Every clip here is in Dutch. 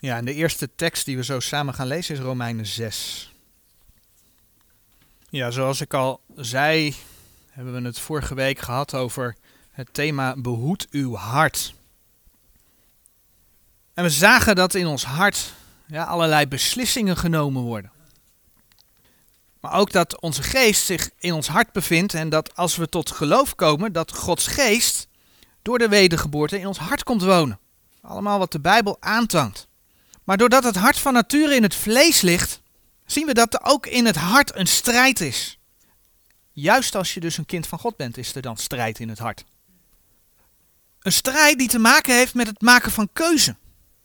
Ja, en de eerste tekst die we zo samen gaan lezen is Romeinen 6. Ja, zoals ik al zei, hebben we het vorige week gehad over het thema behoed uw hart. En we zagen dat in ons hart ja, allerlei beslissingen genomen worden. Maar ook dat onze geest zich in ons hart bevindt en dat als we tot geloof komen, dat Gods geest door de wedergeboorte in ons hart komt wonen. Allemaal wat de Bijbel aantoont. Maar doordat het hart van nature in het vlees ligt, zien we dat er ook in het hart een strijd is. Juist als je dus een kind van God bent, is er dan strijd in het hart. Een strijd die te maken heeft met het maken van keuze.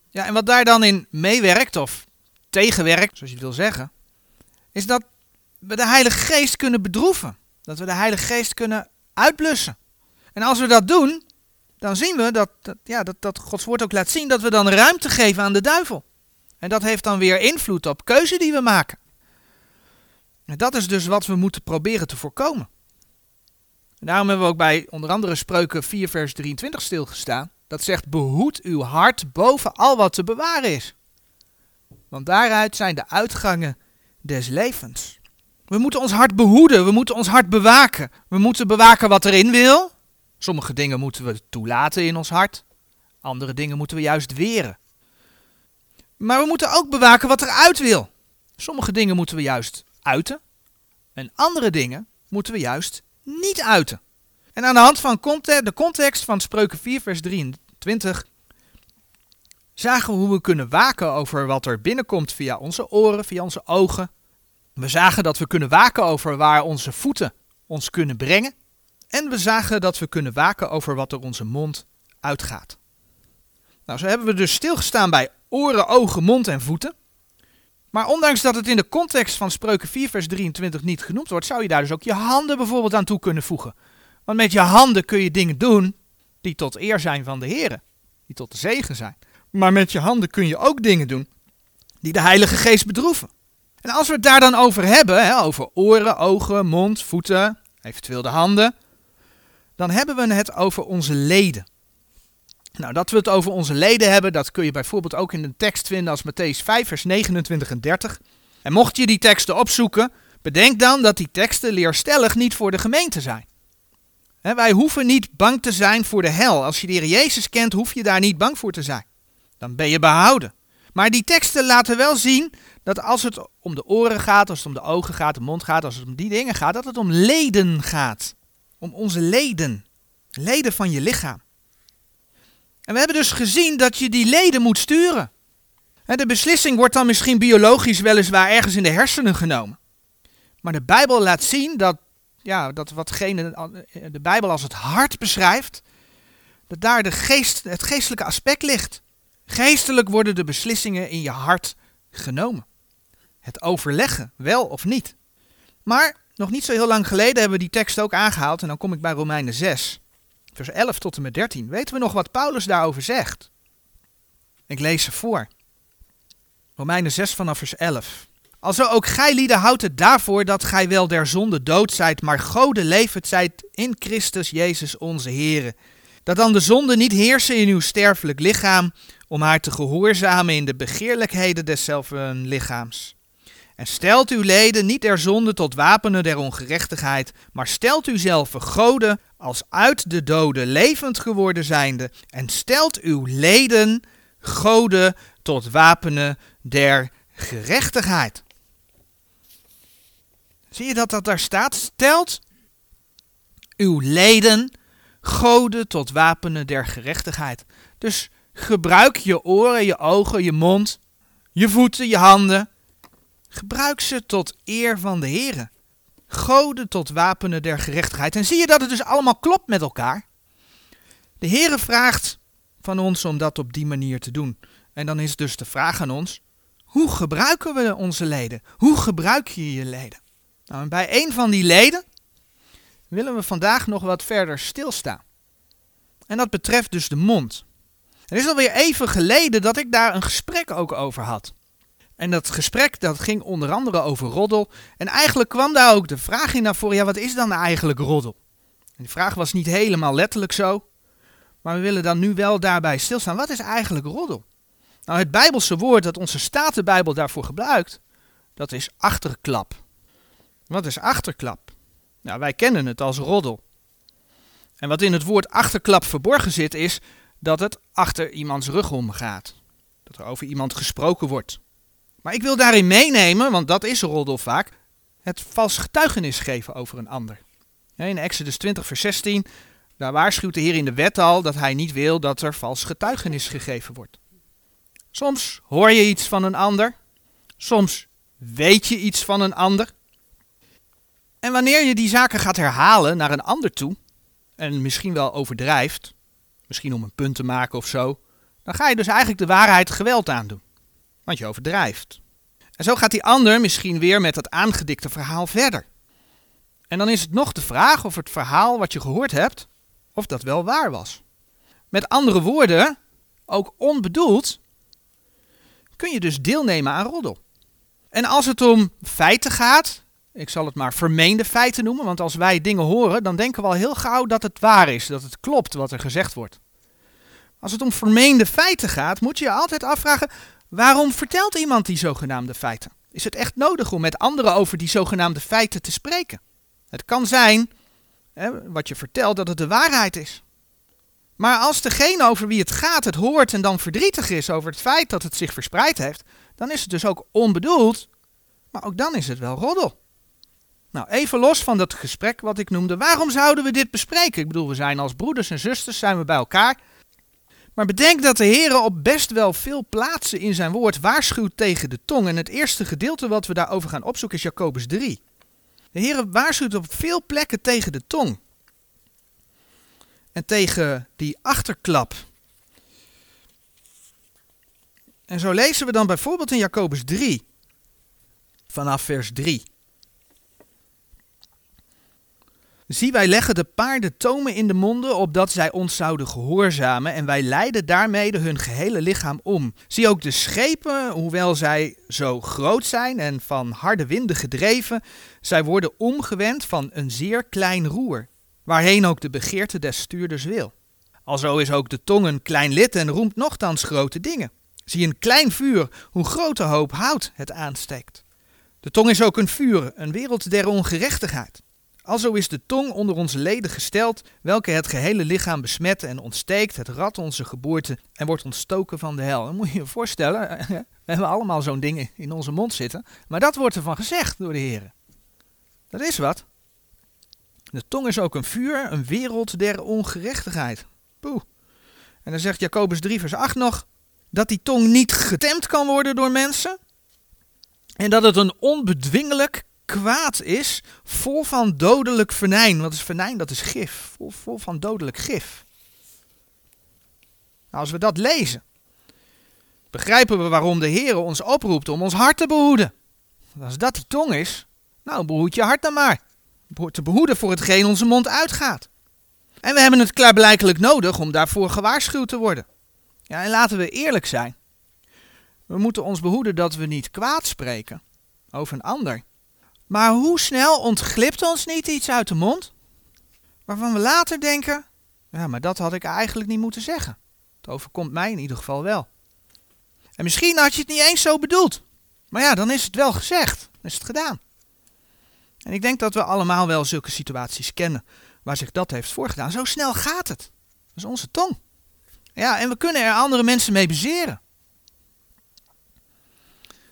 Ja, en wat daar dan in meewerkt of tegenwerkt, zoals je wil zeggen, is dat we de Heilige Geest kunnen bedroeven. Dat we de Heilige Geest kunnen uitblussen. En als we dat doen, dan zien we dat, ja, dat, dat Gods woord ook laat zien dat we dan ruimte geven aan de duivel. En dat heeft dan weer invloed op keuze die we maken. En dat is dus wat we moeten proberen te voorkomen. En daarom hebben we ook bij onder andere Spreuken 4 vers 23 stilgestaan. Dat zegt behoed uw hart boven al wat te bewaren is. Want daaruit zijn de uitgangen des levens. We moeten ons hart behoeden, we moeten ons hart bewaken. We moeten bewaken wat erin wil. Sommige dingen moeten we toelaten in ons hart. Andere dingen moeten we juist weren. Maar we moeten ook bewaken wat eruit wil. Sommige dingen moeten we juist uiten. En andere dingen moeten we juist niet uiten. En aan de hand van de context van Spreuken 4, vers 23, zagen we hoe we kunnen waken over wat er binnenkomt via onze oren, via onze ogen. We zagen dat we kunnen waken over waar onze voeten ons kunnen brengen. En we zagen dat we kunnen waken over wat er onze mond uitgaat. Nou, zo hebben we dus stilgestaan bij oren, ogen, mond en voeten. Maar ondanks dat het in de context van Spreuken 4, vers 23 niet genoemd wordt, zou je daar dus ook je handen bijvoorbeeld aan toe kunnen voegen. Want met je handen kun je dingen doen die tot eer zijn van de Heer, die tot de zegen zijn. Maar met je handen kun je ook dingen doen die de Heilige Geest bedroeven. En als we het daar dan over hebben, hè, over oren, ogen, mond, voeten, eventueel de handen, dan hebben we het over onze leden. Nou, dat we het over onze leden hebben, dat kun je bijvoorbeeld ook in een tekst vinden als Matthäus 5, vers 29 en 30. En mocht je die teksten opzoeken, bedenk dan dat die teksten leerstellig niet voor de gemeente zijn. wij hoeven niet bang te zijn voor de hel. Als je de Heer Jezus kent, hoef je daar niet bang voor te zijn. Dan ben je behouden. Maar die teksten laten wel zien dat als het om de oren gaat, als het om de ogen gaat, de mond gaat, als het om die dingen gaat, dat het om leden gaat. Om onze leden. Leden van je lichaam. En we hebben dus gezien dat je die leden moet sturen. De beslissing wordt dan misschien biologisch weliswaar ergens in de hersenen genomen. Maar de Bijbel laat zien dat, ja, dat watgene de Bijbel als het hart beschrijft, dat daar de geest, het geestelijke aspect ligt. Geestelijk worden de beslissingen in je hart genomen. Het overleggen, wel of niet. Maar nog niet zo heel lang geleden hebben we die tekst ook aangehaald en dan kom ik bij Romeinen 6 vers 11 tot en met 13, weten we nog wat Paulus daarover zegt. Ik lees ze voor. Romeinen 6 vanaf vers 11. Alzo ook gij lieden houdt het daarvoor dat gij wel der zonde dood zijt, maar gode levend zijt in Christus Jezus onze Here. Dat dan de zonde niet heersen in uw sterfelijk lichaam, om haar te gehoorzamen in de begeerlijkheden deszelfde lichaams. En stelt uw leden niet der zonde tot wapenen der ongerechtigheid, maar stelt u zelf goden als uit de doden levend geworden zijnde, en stelt uw leden goden tot wapenen der gerechtigheid. Zie je dat dat daar staat? Stelt uw leden goden tot wapenen der gerechtigheid. Dus gebruik je oren, je ogen, je mond, je voeten, je handen Gebruik ze tot eer van de Heer. Goden tot wapenen der gerechtigheid. En zie je dat het dus allemaal klopt met elkaar? De Heere vraagt van ons om dat op die manier te doen. En dan is dus de vraag aan ons: hoe gebruiken we onze leden? Hoe gebruik je je leden? Nou, en bij een van die leden willen we vandaag nog wat verder stilstaan. En dat betreft dus de mond. Het is alweer even geleden dat ik daar een gesprek ook over had. En dat gesprek dat ging onder andere over roddel. En eigenlijk kwam daar ook de vraag in naar voren, ja wat is dan eigenlijk roddel? Die vraag was niet helemaal letterlijk zo. Maar we willen dan nu wel daarbij stilstaan. Wat is eigenlijk roddel? Nou, het Bijbelse woord dat onze Statenbijbel daarvoor gebruikt, dat is achterklap. Wat is achterklap? Nou, wij kennen het als roddel. En wat in het woord achterklap verborgen zit, is dat het achter iemands rug omgaat. Dat er over iemand gesproken wordt. Maar ik wil daarin meenemen, want dat is roddel vaak, het vals getuigenis geven over een ander. In Exodus 20, vers 16, daar waarschuwt de Heer in de wet al dat hij niet wil dat er vals getuigenis gegeven wordt. Soms hoor je iets van een ander, soms weet je iets van een ander. En wanneer je die zaken gaat herhalen naar een ander toe, en misschien wel overdrijft, misschien om een punt te maken of zo, dan ga je dus eigenlijk de waarheid geweld aandoen. Want je overdrijft. En zo gaat die ander misschien weer met dat aangedikte verhaal verder. En dan is het nog de vraag of het verhaal wat je gehoord hebt, of dat wel waar was. Met andere woorden, ook onbedoeld, kun je dus deelnemen aan roddel. En als het om feiten gaat, ik zal het maar vermeende feiten noemen, want als wij dingen horen, dan denken we al heel gauw dat het waar is, dat het klopt wat er gezegd wordt. Als het om vermeende feiten gaat, moet je je altijd afvragen, waarom vertelt iemand die zogenaamde feiten? Is het echt nodig om met anderen over die zogenaamde feiten te spreken? Het kan zijn, hè, wat je vertelt, dat het de waarheid is. Maar als degene over wie het gaat het hoort en dan verdrietig is over het feit dat het zich verspreid heeft, dan is het dus ook onbedoeld, maar ook dan is het wel roddel. Nou, even los van dat gesprek wat ik noemde, waarom zouden we dit bespreken? Ik bedoel, we zijn als broeders en zusters, zijn we bij elkaar. Maar bedenk dat de Heer op best wel veel plaatsen in zijn woord waarschuwt tegen de tong. En het eerste gedeelte wat we daarover gaan opzoeken is Jacobus 3. De Heer waarschuwt op veel plekken tegen de tong. En tegen die achterklap. En zo lezen we dan bijvoorbeeld in Jacobus 3, vanaf vers 3. Zie, wij leggen de paarden tomen in de monden, opdat zij ons zouden gehoorzamen, en wij leiden daarmee hun gehele lichaam om. Zie ook de schepen, hoewel zij zo groot zijn en van harde winden gedreven, zij worden omgewend van een zeer klein roer, waarheen ook de begeerte des stuurders wil. Alzo is ook de tong een klein lid en roemt nochtans grote dingen. Zie een klein vuur, hoe grote hoop hout het aansteekt. De tong is ook een vuur, een wereld der ongerechtigheid. Alzo is de tong onder onze leden gesteld, welke het gehele lichaam besmet en ontsteekt, het rad onze geboorte en wordt ontstoken van de hel. Dan moet je je voorstellen, we hebben allemaal zo'n ding in onze mond zitten, maar dat wordt ervan gezegd door de heren. Dat is wat. De tong is ook een vuur, een wereld der ongerechtigheid. Poeh. En dan zegt Jacobus 3 vers 8 nog, dat die tong niet getemd kan worden door mensen, en dat het een onbedwingelijk kwaad is, vol van dodelijk venijn. Wat is venijn? Dat is gif. Vol, van dodelijk gif. Nou, als we dat lezen, begrijpen we waarom de Heer ons oproept om ons hart te behoeden. Als dat die tong is, nou behoed je hart dan maar. Te behoeden voor hetgeen onze mond uitgaat. En we hebben het klaarblijkelijk nodig om daarvoor gewaarschuwd te worden. Ja, en laten we eerlijk zijn. We moeten ons behoeden dat we niet kwaad spreken over een ander. Maar hoe snel ontglipt ons niet iets uit de mond? Waarvan we later denken, ja, maar dat had ik eigenlijk niet moeten zeggen. Het overkomt mij in ieder geval wel. En misschien had je het niet eens zo bedoeld. Maar ja, dan is het wel gezegd. Dan is het gedaan. En ik denk dat we allemaal wel zulke situaties kennen waar zich dat heeft voorgedaan. Zo snel gaat het. Dat is onze tong. Ja, en we kunnen er andere mensen mee bezeren.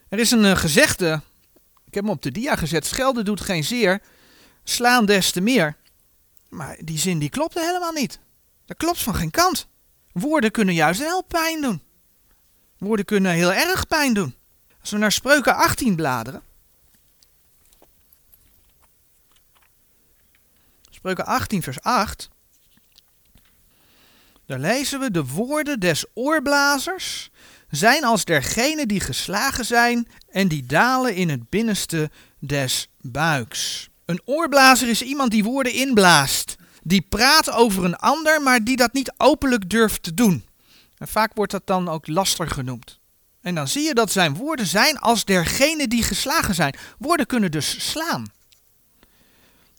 Er is een uh, gezegde, ik heb hem op de dia gezet, schelden doet geen zeer, slaan des te meer. Maar die zin die klopte helemaal niet. Dat klopt van geen kant. Woorden kunnen juist wel pijn doen. Woorden kunnen heel erg pijn doen. Als we naar Spreuken 18 bladeren. Spreuken 18 vers 8. Daar lezen we de woorden des oorblazers zijn als dergenen die geslagen zijn en die dalen in het binnenste des buiks. Een oorblazer is iemand die woorden inblaast, die praat over een ander, maar die dat niet openlijk durft te doen. En vaak wordt dat dan ook laster genoemd. En dan zie je dat zijn woorden zijn als dergenen die geslagen zijn. Woorden kunnen dus slaan.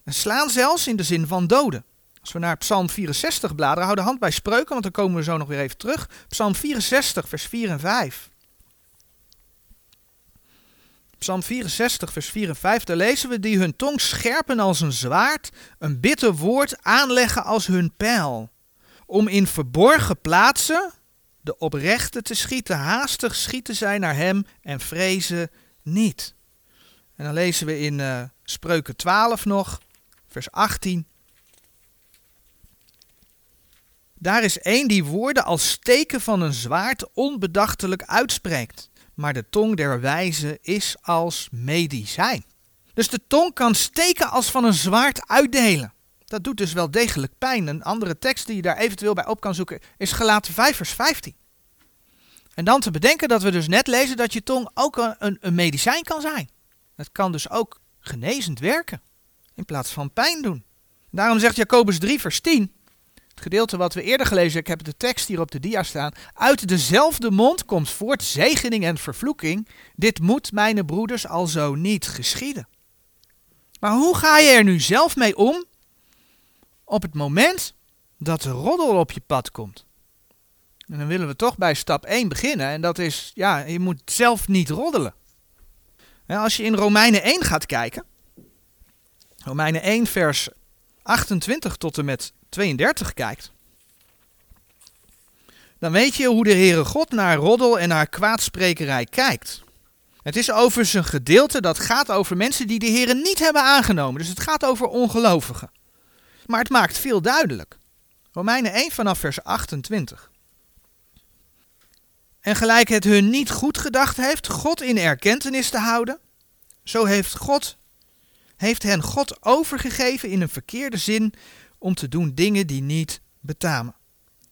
En slaan zelfs in de zin van doden. Als we naar Psalm 64 bladeren, hou de hand bij spreuken, want dan komen we zo nog weer even terug. Psalm 64, vers 4 en 5. Psalm 64, vers 4 en 5, daar lezen we die hun tong scherpen als een zwaard, een bitter woord aanleggen als hun pijl. Om in verborgen plaatsen de oprechte te schieten, haastig schieten zij naar hem en vrezen niet. En dan lezen we in uh, Spreuken 12 nog, vers 18. Daar is één die woorden als steken van een zwaard onbedachtelijk uitspreekt. Maar de tong der wijze is als medicijn. Dus de tong kan steken als van een zwaard uitdelen. Dat doet dus wel degelijk pijn. Een andere tekst die je daar eventueel bij op kan zoeken is gelaten 5 vers 15. En dan te bedenken dat we dus net lezen dat je tong ook een, een medicijn kan zijn. Het kan dus ook genezend werken in plaats van pijn doen. Daarom zegt Jacobus 3 vers 10, het gedeelte wat we eerder gelezen, ik heb de tekst hier op de dia staan, uit dezelfde mond komt voort zegening en vervloeking. Dit moet mijn broeders alzo niet geschieden. Maar hoe ga je er nu zelf mee om op het moment dat de roddel op je pad komt? En dan willen we toch bij stap 1 beginnen. En dat is, ja, je moet zelf niet roddelen. als je in Romeinen 1 gaat kijken. Romeinen 1 vers 28 tot en met 32 kijkt. Dan weet je hoe de Heere God naar roddel en naar kwaadsprekerij kijkt. Het is overigens een gedeelte dat gaat over mensen die de Heere niet hebben aangenomen. Dus het gaat over ongelovigen. Maar het maakt veel duidelijk. Romeinen 1 vanaf vers 28. En gelijk het hun niet goed gedacht heeft God in erkentenis te houden, zo heeft God heeft hen God overgegeven in een verkeerde zin om te doen dingen die niet betamen.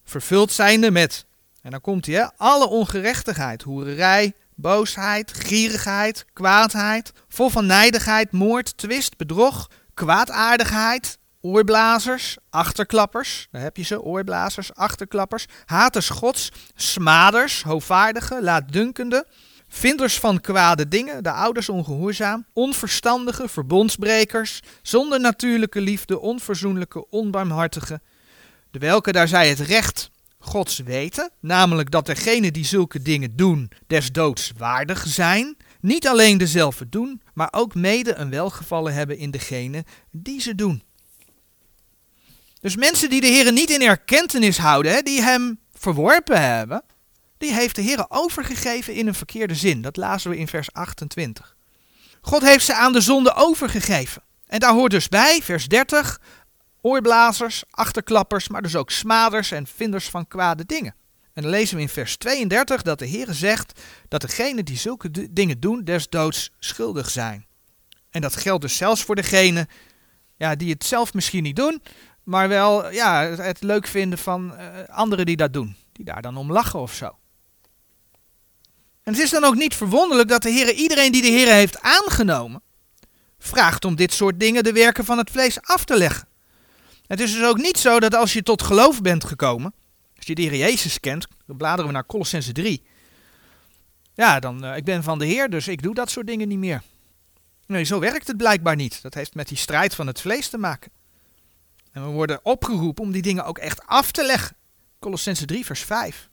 Vervuld zijnde met, en dan komt hij, alle ongerechtigheid, hoererij, boosheid, gierigheid, kwaadheid, vol van nijdigheid, moord, twist, bedrog, kwaadaardigheid, oorblazers, achterklappers, daar heb je ze, oorblazers, achterklappers, haters gods, smaders, hoogvaardige, laatdunkende, vinders van kwade dingen, de ouders ongehoorzaam, onverstandige, verbondsbrekers, zonder natuurlijke liefde, onverzoenlijke, onbarmhartige, de welke daar zij het recht Gods weten, namelijk dat degenen die zulke dingen doen des doods waardig zijn, niet alleen dezelfde doen, maar ook mede een welgevallen hebben in degene die ze doen. Dus mensen die de Heer niet in erkentenis houden, die hem verworpen hebben, die heeft de Heer overgegeven in een verkeerde zin. Dat lazen we in vers 28. God heeft ze aan de zonde overgegeven. En daar hoort dus bij, vers 30, oorblazers, achterklappers, maar dus ook smaders en vinders van kwade dingen. En dan lezen we in vers 32 dat de Heer zegt dat degenen die zulke dingen doen des doods schuldig zijn. En dat geldt dus zelfs voor degenen ja, die het zelf misschien niet doen, maar wel ja, het leuk vinden van uh, anderen die dat doen. Die daar dan om lachen of zo. En het is dan ook niet verwonderlijk dat de Heer iedereen die de Heer heeft aangenomen, vraagt om dit soort dingen de werken van het vlees af te leggen. Het is dus ook niet zo dat als je tot geloof bent gekomen, als je de Heer Jezus kent, dan bladeren we naar Colossense 3. Ja, dan, uh, ik ben van de Heer, dus ik doe dat soort dingen niet meer. Nee, zo werkt het blijkbaar niet. Dat heeft met die strijd van het vlees te maken. En we worden opgeroepen om die dingen ook echt af te leggen. Colossense 3, vers 5.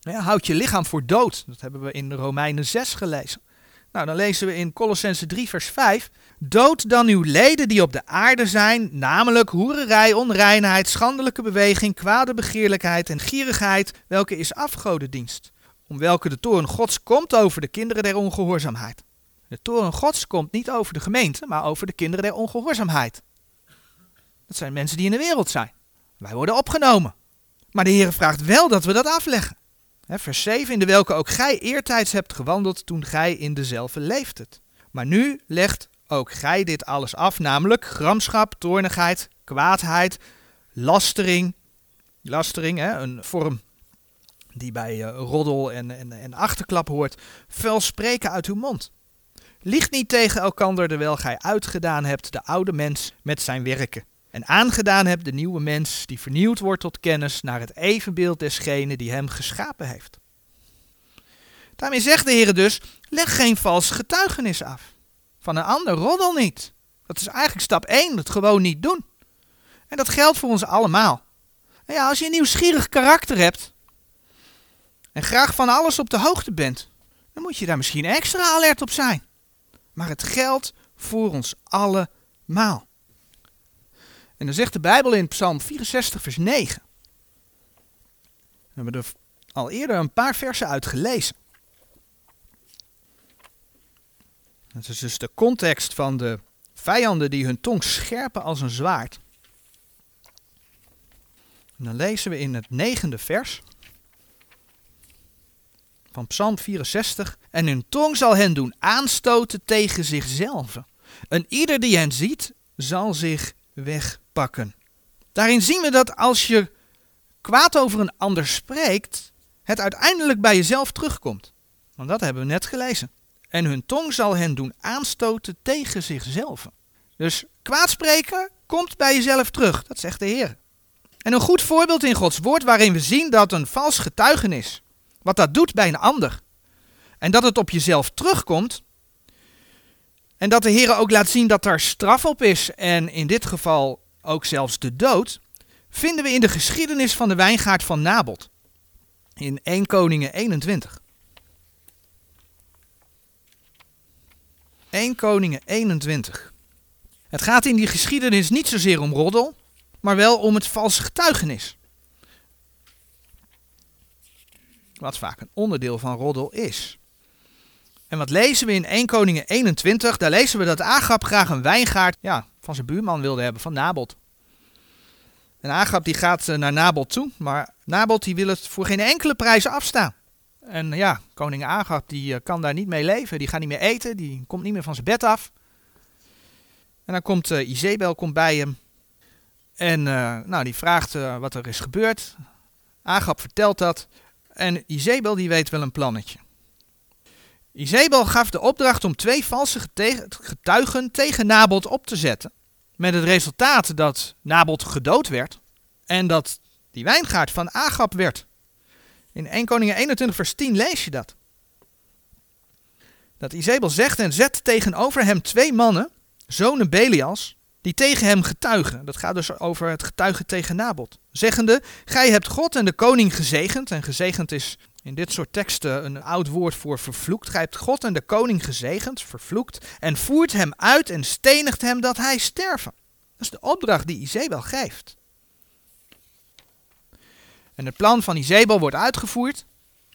Ja, houd je lichaam voor dood. Dat hebben we in Romeinen 6 gelezen. Nou, dan lezen we in Colossense 3, vers 5. Dood dan uw leden die op de aarde zijn, namelijk hoererij, onreinheid, schandelijke beweging, kwade begeerlijkheid en gierigheid, welke is afgodendienst. Om welke de toren Gods komt over de kinderen der ongehoorzaamheid. De toren Gods komt niet over de gemeente, maar over de kinderen der ongehoorzaamheid. Dat zijn mensen die in de wereld zijn. Wij worden opgenomen. Maar de Heer vraagt wel dat we dat afleggen. Vers 7, in de welke ook gij eertijds hebt gewandeld toen gij in dezelfde leefdet. Maar nu legt ook gij dit alles af, namelijk gramschap, toornigheid, kwaadheid, lastering. Lastering, hè, een vorm die bij uh, roddel en, en, en achterklap hoort. Vuil spreken uit uw mond. Liegt niet tegen elkander, terwijl gij uitgedaan hebt de oude mens met zijn werken en aangedaan hebt de nieuwe mens die vernieuwd wordt tot kennis naar het evenbeeld desgene die hem geschapen heeft. Daarmee zegt de Heer dus, leg geen vals getuigenis af. Van een ander roddel niet. Dat is eigenlijk stap 1, het gewoon niet doen. En dat geldt voor ons allemaal. En ja, als je een nieuwsgierig karakter hebt en graag van alles op de hoogte bent, dan moet je daar misschien extra alert op zijn. Maar het geldt voor ons allemaal. En dan zegt de Bijbel in Psalm 64, vers 9. We hebben er al eerder een paar versen uit gelezen. Dat is dus de context van de vijanden die hun tong scherpen als een zwaard. En dan lezen we in het negende vers van Psalm 64. En hun tong zal hen doen aanstoten tegen zichzelf. En ieder die hen ziet, zal zich wegpakken. Daarin zien we dat als je kwaad over een ander spreekt, het uiteindelijk bij jezelf terugkomt. Want dat hebben we net gelezen. En hun tong zal hen doen aanstoten tegen zichzelf. Dus kwaad spreken komt bij jezelf terug, dat zegt de Heer. En een goed voorbeeld in Gods woord waarin we zien dat een vals getuigenis, wat dat doet bij een ander, en dat het op jezelf terugkomt, en dat de Heer ook laat zien dat daar straf op is, en in dit geval ook zelfs de dood, vinden we in de geschiedenis van de wijngaard van Nabot, in 1 Koningen 21. 1 Koningen 21. Het gaat in die geschiedenis niet zozeer om roddel, maar wel om het valse getuigenis. Wat vaak een onderdeel van roddel is. En wat lezen we in 1 Koningen 21? Daar lezen we dat Agab graag een wijngaard ja, van zijn buurman wilde hebben, van Nabot. En Agab die gaat eh, naar Nabot toe, maar Nabot die wil het voor geen enkele prijs afstaan. En ja, koning Agab die eh, kan daar niet mee leven, die gaat niet meer eten, die komt niet meer van zijn bed af. En dan komt uh, komt bij hem en nou, die vraagt wat er is gebeurd. Agab vertelt dat. En Izebel die weet wel een plannetje. Izebel gaf de opdracht om twee valse getuigen tegen Nabot op te zetten. Met het resultaat dat Nabot gedood werd. En dat die wijngaard van Agab werd. In 1 Koningen 21 vers 10 lees je dat. Dat Izebel zegt en zet tegenover hem twee mannen, zonen Belials, die tegen hem getuigen. Dat gaat dus over het getuigen tegen Nabot. Zeggende, gij hebt God en de koning gezegend. En gezegend is in dit soort teksten een oud woord voor vervloekt. Hebt God en de koning gezegend, vervloekt. En voert hem uit en stenigt hem dat hij sterven. Dat is de opdracht die Izebel geeft. En het plan van Izebel wordt uitgevoerd.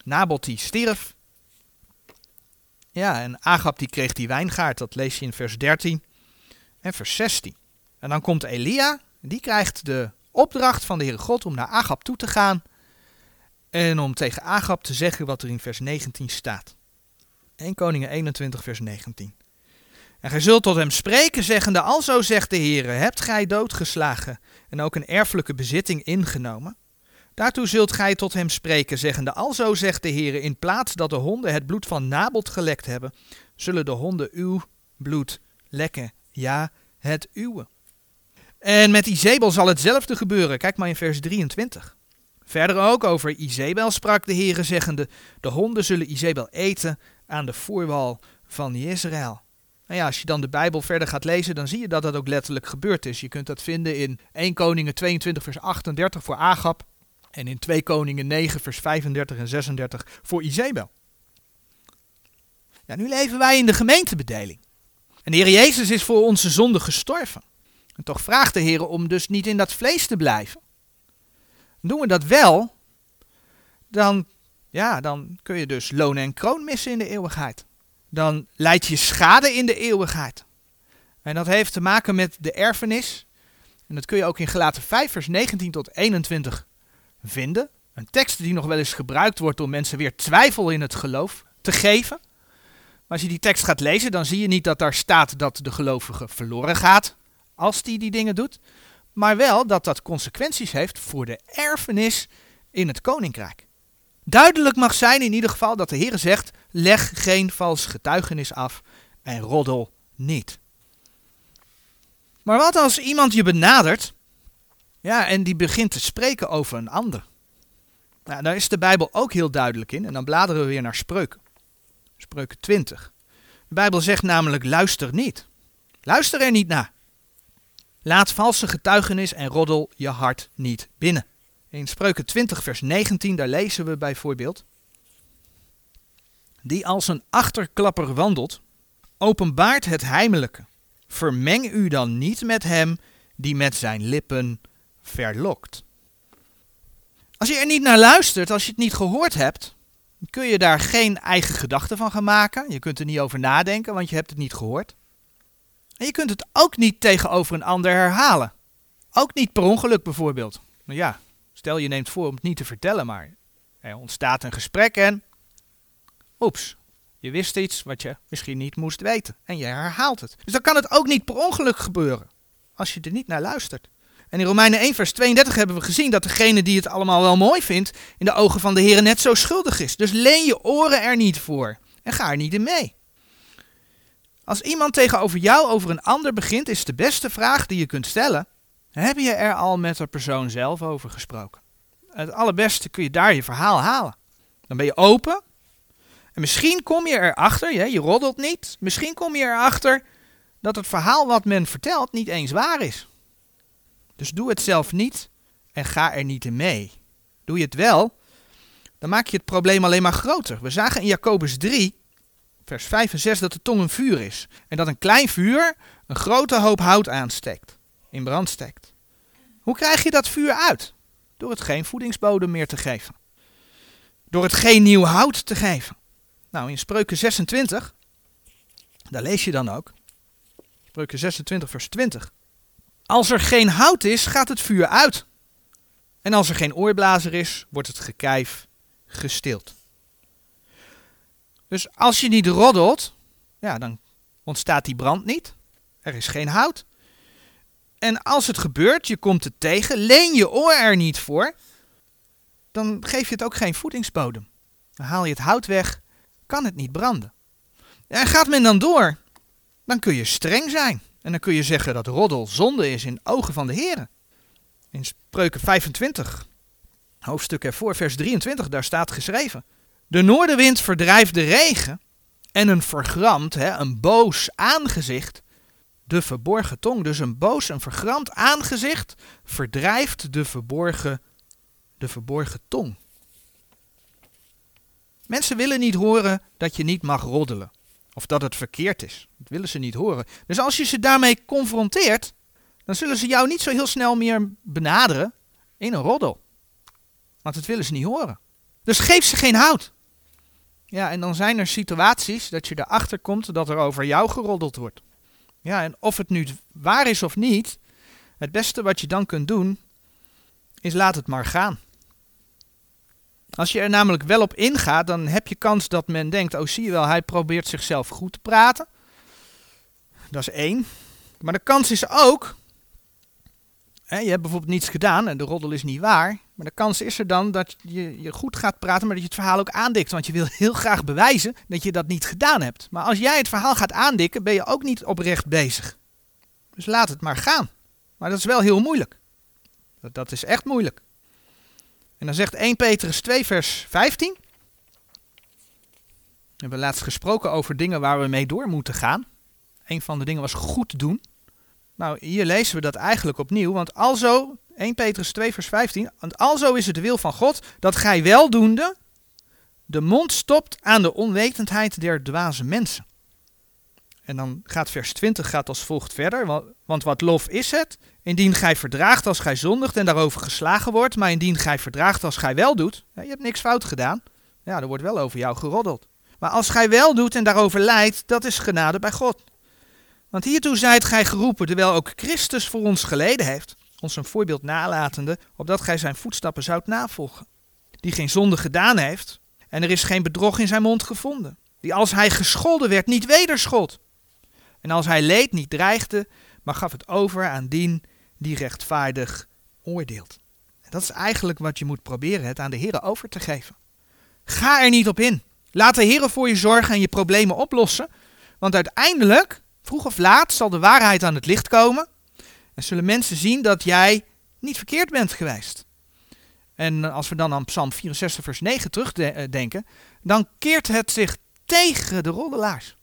Nabot die stierf. Ja, en Agab die kreeg die wijngaard. Dat lees je in vers 13 en vers 16. En dan komt Elia, die krijgt de opdracht van de Heere God om naar Agab toe te gaan en om tegen Agab te zeggen wat er in vers 19 staat. 1 Koningen 21 vers 19. En gij zult tot hem spreken, zeggende, alzo zegt de Heere, hebt gij doodgeslagen en ook een erfelijke bezitting ingenomen? Daartoe zult gij tot hem spreken, zeggende, alzo zegt de Heere, in plaats dat de honden het bloed van Nabot gelekt hebben, zullen de honden uw bloed lekken, ja, het uwe. En met Izebel zal hetzelfde gebeuren. Kijk maar in vers 23. Verder ook over Izebel sprak de Heere zeggende, de honden zullen Izebel eten aan de voorwal van Israël. Nou ja, als je dan de Bijbel verder gaat lezen, dan zie je dat dat ook letterlijk gebeurd is. Je kunt dat vinden in 1 Koningen 22 vers 38 voor Agab en in 2 Koningen 9 vers 35 en 36 voor Izebel. Ja, nu leven wij in de gemeentebedeling. En de Heer Jezus is voor onze zonde gestorven. En toch vraagt de Heer om dus niet in dat vlees te blijven. Doen we dat wel, dan, ja, dan kun je dus loon en kroon missen in de eeuwigheid. Dan leid je schade in de eeuwigheid. En dat heeft te maken met de erfenis. En dat kun je ook in Gelaten 5, vers 19 tot 21 vinden. Een tekst die nog wel eens gebruikt wordt om mensen weer twijfel in het geloof te geven. Maar als je die tekst gaat lezen, dan zie je niet dat daar staat dat de gelovige verloren gaat als die die dingen doet, maar wel dat dat consequenties heeft voor de erfenis in het koninkrijk. Duidelijk mag zijn in ieder geval dat de Heer zegt: leg geen vals getuigenis af en roddel niet. Maar wat als iemand je benadert, ja, en die begint te spreken over een ander? Nou, daar is de Bijbel ook heel duidelijk in, en dan bladeren we weer naar spreuken. Spreuken 20. De Bijbel zegt namelijk: luister niet. Luister er niet naar. Laat valse getuigenis en roddel je hart niet binnen. In Spreuken 20, vers 19, daar lezen we bijvoorbeeld: Die als een achterklapper wandelt, openbaart het heimelijke. Vermeng u dan niet met hem die met zijn lippen verlokt. Als je er niet naar luistert, als je het niet gehoord hebt, kun je daar geen eigen gedachten van gaan maken. Je kunt er niet over nadenken, want je hebt het niet gehoord. En je kunt het ook niet tegenover een ander herhalen. Ook niet per ongeluk bijvoorbeeld. Nou ja, stel je neemt voor om het niet te vertellen, maar er ontstaat een gesprek en. Oeps, je wist iets wat je misschien niet moest weten en je herhaalt het. Dus dan kan het ook niet per ongeluk gebeuren als je er niet naar luistert. En in Romeinen 1 vers 32 hebben we gezien dat degene die het allemaal wel mooi vindt, in de ogen van de Heer net zo schuldig is. Dus leen je oren er niet voor en ga er niet in mee. Als iemand tegenover jou over een ander begint, is de beste vraag die je kunt stellen: heb je er al met de persoon zelf over gesproken? Het allerbeste kun je daar je verhaal halen. Dan ben je open. En misschien kom je erachter, je, je roddelt niet. Misschien kom je erachter dat het verhaal wat men vertelt niet eens waar is. Dus doe het zelf niet en ga er niet in mee. Doe je het wel, dan maak je het probleem alleen maar groter. We zagen in Jacobus 3, vers 5 en 6, dat de tong een vuur is. En dat een klein vuur een grote hoop hout aansteekt, in brand steekt. Hoe krijg je dat vuur uit? Door het geen voedingsbodem meer te geven. Door het geen nieuw hout te geven. Nou, in Spreuken 26, daar lees je dan ook. Spreuken 26, vers 20. Als er geen hout is, gaat het vuur uit. En als er geen oorblazer is, wordt het gekijf gestild. Dus als je niet roddelt, ja, dan ontstaat die brand niet. Er is geen hout. En als het gebeurt, je komt het tegen, leen je oor er niet voor, dan geef je het ook geen voedingsbodem. Dan haal je het hout weg, kan het niet branden. En gaat men dan door, dan kun je streng zijn. En dan kun je zeggen dat roddel zonde is in ogen van de Heer. In Spreuken 25, hoofdstuk ervoor, vers 23, daar staat geschreven. De noordenwind verdrijft de regen en een vergramd, hè, een boos aangezicht, de verborgen tong. Dus een boos, een vergramd aangezicht verdrijft de verborgen, de verborgen tong. Mensen willen niet horen dat je niet mag roddelen. Of dat het verkeerd is. Dat willen ze niet horen. Dus als je ze daarmee confronteert, dan zullen ze jou niet zo heel snel meer benaderen in een roddel. Want dat willen ze niet horen. Dus geef ze geen hout. Ja, en dan zijn er situaties dat je erachter komt dat er over jou geroddeld wordt. Ja, en of het nu waar is of niet, het beste wat je dan kunt doen, is laat het maar gaan. Als je er namelijk wel op ingaat, dan heb je kans dat men denkt: oh, zie je wel, hij probeert zichzelf goed te praten. Dat is één. Maar de kans is ook. Hè, je hebt bijvoorbeeld niets gedaan en de roddel is niet waar. Maar de kans is er dan dat je, je goed gaat praten, maar dat je het verhaal ook aandikt. Want je wil heel graag bewijzen dat je dat niet gedaan hebt. Maar als jij het verhaal gaat aandikken, ben je ook niet oprecht bezig. Dus laat het maar gaan. Maar dat is wel heel moeilijk. Dat, dat is echt moeilijk. En dan zegt 1 Petrus 2, vers 15. We hebben laatst gesproken over dingen waar we mee door moeten gaan. Een van de dingen was goed doen. Nou, hier lezen we dat eigenlijk opnieuw. Want alzo, 1 Petrus 2, vers 15. Want alzo is het de wil van God dat gij weldoende de mond stopt aan de onwetendheid der dwaze mensen. En dan gaat vers 20 gaat als volgt verder. Want wat lof is het? Indien gij verdraagt als gij zondigt en daarover geslagen wordt, maar indien gij verdraagt als gij wel doet, je hebt niks fout gedaan, ja, er wordt wel over jou geroddeld. Maar als gij wel doet en daarover lijdt, dat is genade bij God. Want hiertoe zijt gij geroepen, terwijl ook Christus voor ons geleden heeft, ons een voorbeeld nalatende, opdat gij zijn voetstappen zoudt navolgen. Die geen zonde gedaan heeft, en er is geen bedrog in zijn mond gevonden. Die als hij gescholden werd, niet wederschold. En als hij leed, niet dreigde, maar gaf het over aan dien die rechtvaardig oordeelt. En dat is eigenlijk wat je moet proberen, het aan de Heer over te geven. Ga er niet op in. Laat de Heer voor je zorgen en je problemen oplossen. Want uiteindelijk, vroeg of laat, zal de waarheid aan het licht komen. En zullen mensen zien dat jij niet verkeerd bent geweest. En als we dan aan Psalm 64, vers 9 terugdenken, dan keert het zich tegen de roddelaars.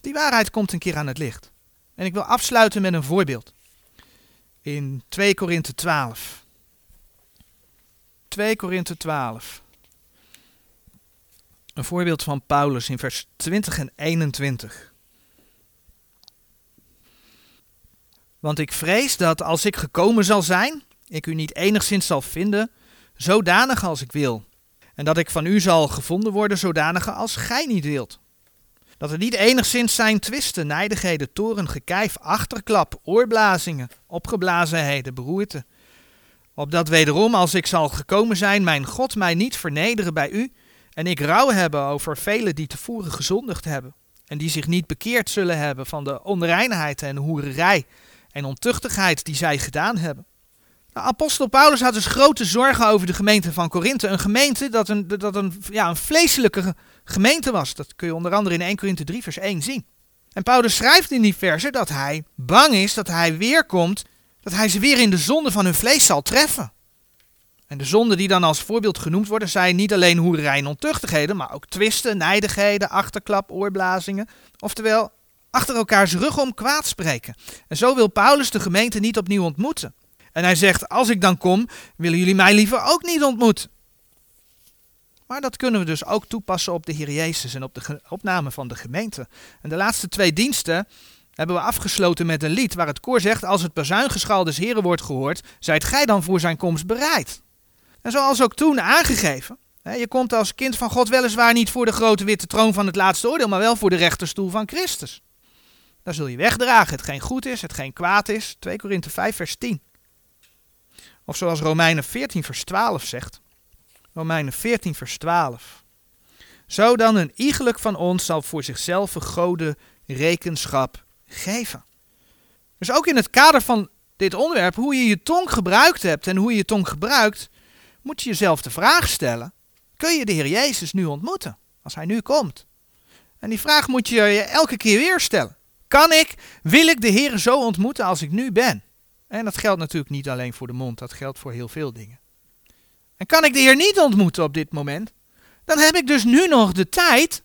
Die waarheid komt een keer aan het licht. En ik wil afsluiten met een voorbeeld. in 2 Korinthe 12. 2 Korinthe 12. Een voorbeeld van Paulus in vers 20 en 21. Want ik vrees dat als ik gekomen zal zijn, ik u niet enigszins zal vinden, zodanig als ik wil. En dat ik van u zal gevonden worden, zodanig als gij niet wilt. Dat er niet enigszins zijn twisten, nijdigheden, toren, gekijf, achterklap, oorblazingen, opgeblazenheden, beroerte. Opdat wederom, als ik zal gekomen zijn, mijn God mij niet vernederen bij u, en ik rouw hebben over velen die tevoren gezondigd hebben, en die zich niet bekeerd zullen hebben van de onreinheid en hoererij en ontuchtigheid die zij gedaan hebben. De apostel Paulus had dus grote zorgen over de gemeente van Korinthe. Een gemeente dat een, dat een, ja, een vleeselijke gemeente was. Dat kun je onder andere in 1 Korinthe 3 vers 1 zien. En Paulus schrijft in die verse dat hij bang is dat hij weer komt, dat hij ze weer in de zonde van hun vlees zal treffen. En de zonden die dan als voorbeeld genoemd worden, zijn niet alleen hoerij en ontuchtigheden, maar ook twisten, nijdigheden, achterklap, oorblazingen. Oftewel, achter elkaars rug om kwaad spreken. En zo wil Paulus de gemeente niet opnieuw ontmoeten. En hij zegt, als ik dan kom, willen jullie mij liever ook niet ontmoeten. Maar dat kunnen we dus ook toepassen op de Heer Jezus en op de opname van de gemeente. En de laatste twee diensten hebben we afgesloten met een lied waar het koor zegt, als het bazuingeschal des Heren wordt gehoord, zijt gij dan voor zijn komst bereid. En zoals ook toen aangegeven, je komt als kind van God weliswaar niet voor de grote witte troon van het laatste oordeel, maar wel voor de rechterstoel van Christus. Daar zul je wegdragen, het geen goed is, het geen kwaad is. 2 Korinthe 5 vers 10. Of zoals Romeinen 14 vers 12 zegt. Romeinen 14 vers 12. Zo dan een iegelijk van ons zal voor zichzelf een rekenschap geven. Dus ook in het kader van dit onderwerp, hoe je je tong gebruikt hebt en hoe je je tong gebruikt, moet je jezelf de vraag stellen: kun je de Heer Jezus nu ontmoeten als Hij nu komt? En die vraag moet je je elke keer weer stellen. Kan ik, wil ik de Heer zo ontmoeten als ik nu ben? En dat geldt natuurlijk niet alleen voor de mond, dat geldt voor heel veel dingen. En kan ik de Heer niet ontmoeten op dit moment? Dan heb ik dus nu nog de tijd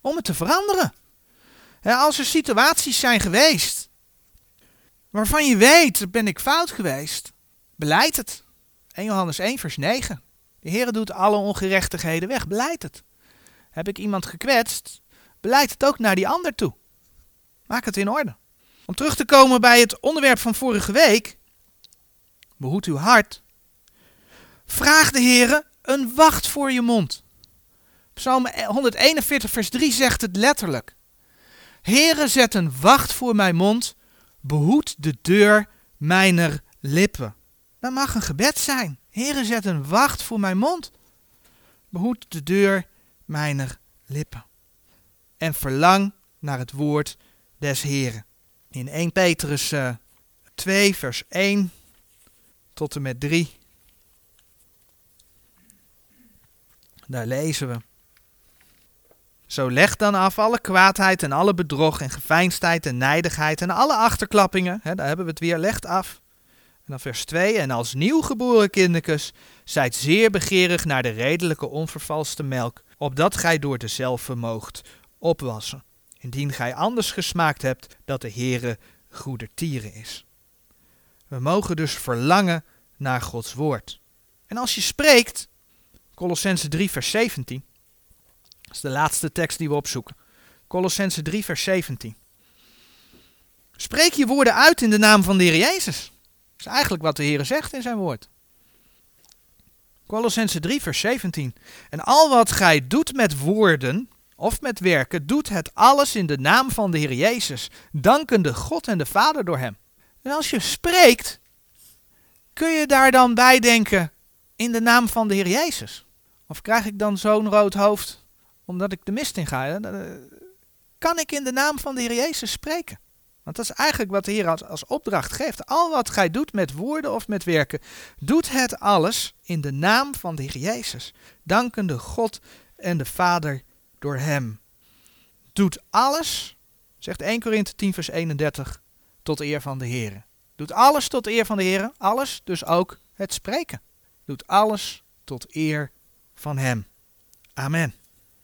om het te veranderen. als er situaties zijn geweest waarvan je weet, ben ik fout geweest, beleid het. 1 Johannes 1 vers 9. De Heer doet alle ongerechtigheden weg, beleid het. Heb ik iemand gekwetst, beleid het ook naar die ander toe. Maak het in orde. Om terug te komen bij het onderwerp van vorige week. Behoed uw hart. Vraag de Heer een wacht voor je mond. Psalm 141 vers 3 zegt het letterlijk. Heere, zet een wacht voor mijn mond. Behoed de deur mijner lippen. Dat mag een gebed zijn. Heere, zet een wacht voor mijn mond. Behoed de deur mijner lippen. En verlang naar het woord des Heren. In 1 Petrus uh, eh, 2, vers 1 tot en met 3. Daar lezen we. Zo leg dan af alle kwaadheid en alle bedrog en geveinsdheid en nijdigheid en alle achterklappingen. Hè, daar hebben we het weer, legt af. En dan vers 2. En als nieuwgeboren kinderkes zijt zeer begeerig naar de redelijke onvervalste melk, opdat gij door dezelfde moogt opwassen indien gij anders gesmaakt hebt dat de Heere goedertieren is. We mogen dus verlangen naar Gods woord. En als je spreekt, Colossense 3 vers 17, dat is de laatste tekst die we opzoeken. Colossense 3 vers 17. Spreek je woorden uit in de naam van de Heer Jezus. Dat is eigenlijk wat de Heer zegt in zijn woord. Colossense 3 vers 17. En al wat gij doet met woorden, of met werken, doet het alles in de naam van de Heer Jezus, dankende God en de Vader door Hem. En als je spreekt, kun je daar dan bij denken in de naam van de Heer Jezus? Of krijg ik dan zo'n rood hoofd omdat ik de mist in ga? Kan ik in de naam van de Heer Jezus spreken? Want dat is eigenlijk wat de Heer als, als opdracht geeft. Al wat gij doet met woorden of met werken, doet het alles in de naam van de Heer Jezus, dankende God en de Vader door hem. Doet alles, zegt 1 Korinthe 10 vers 31, tot eer van de Heer. Doet alles tot eer van de Heer, alles, dus ook het spreken. Doet alles tot eer van hem. Amen.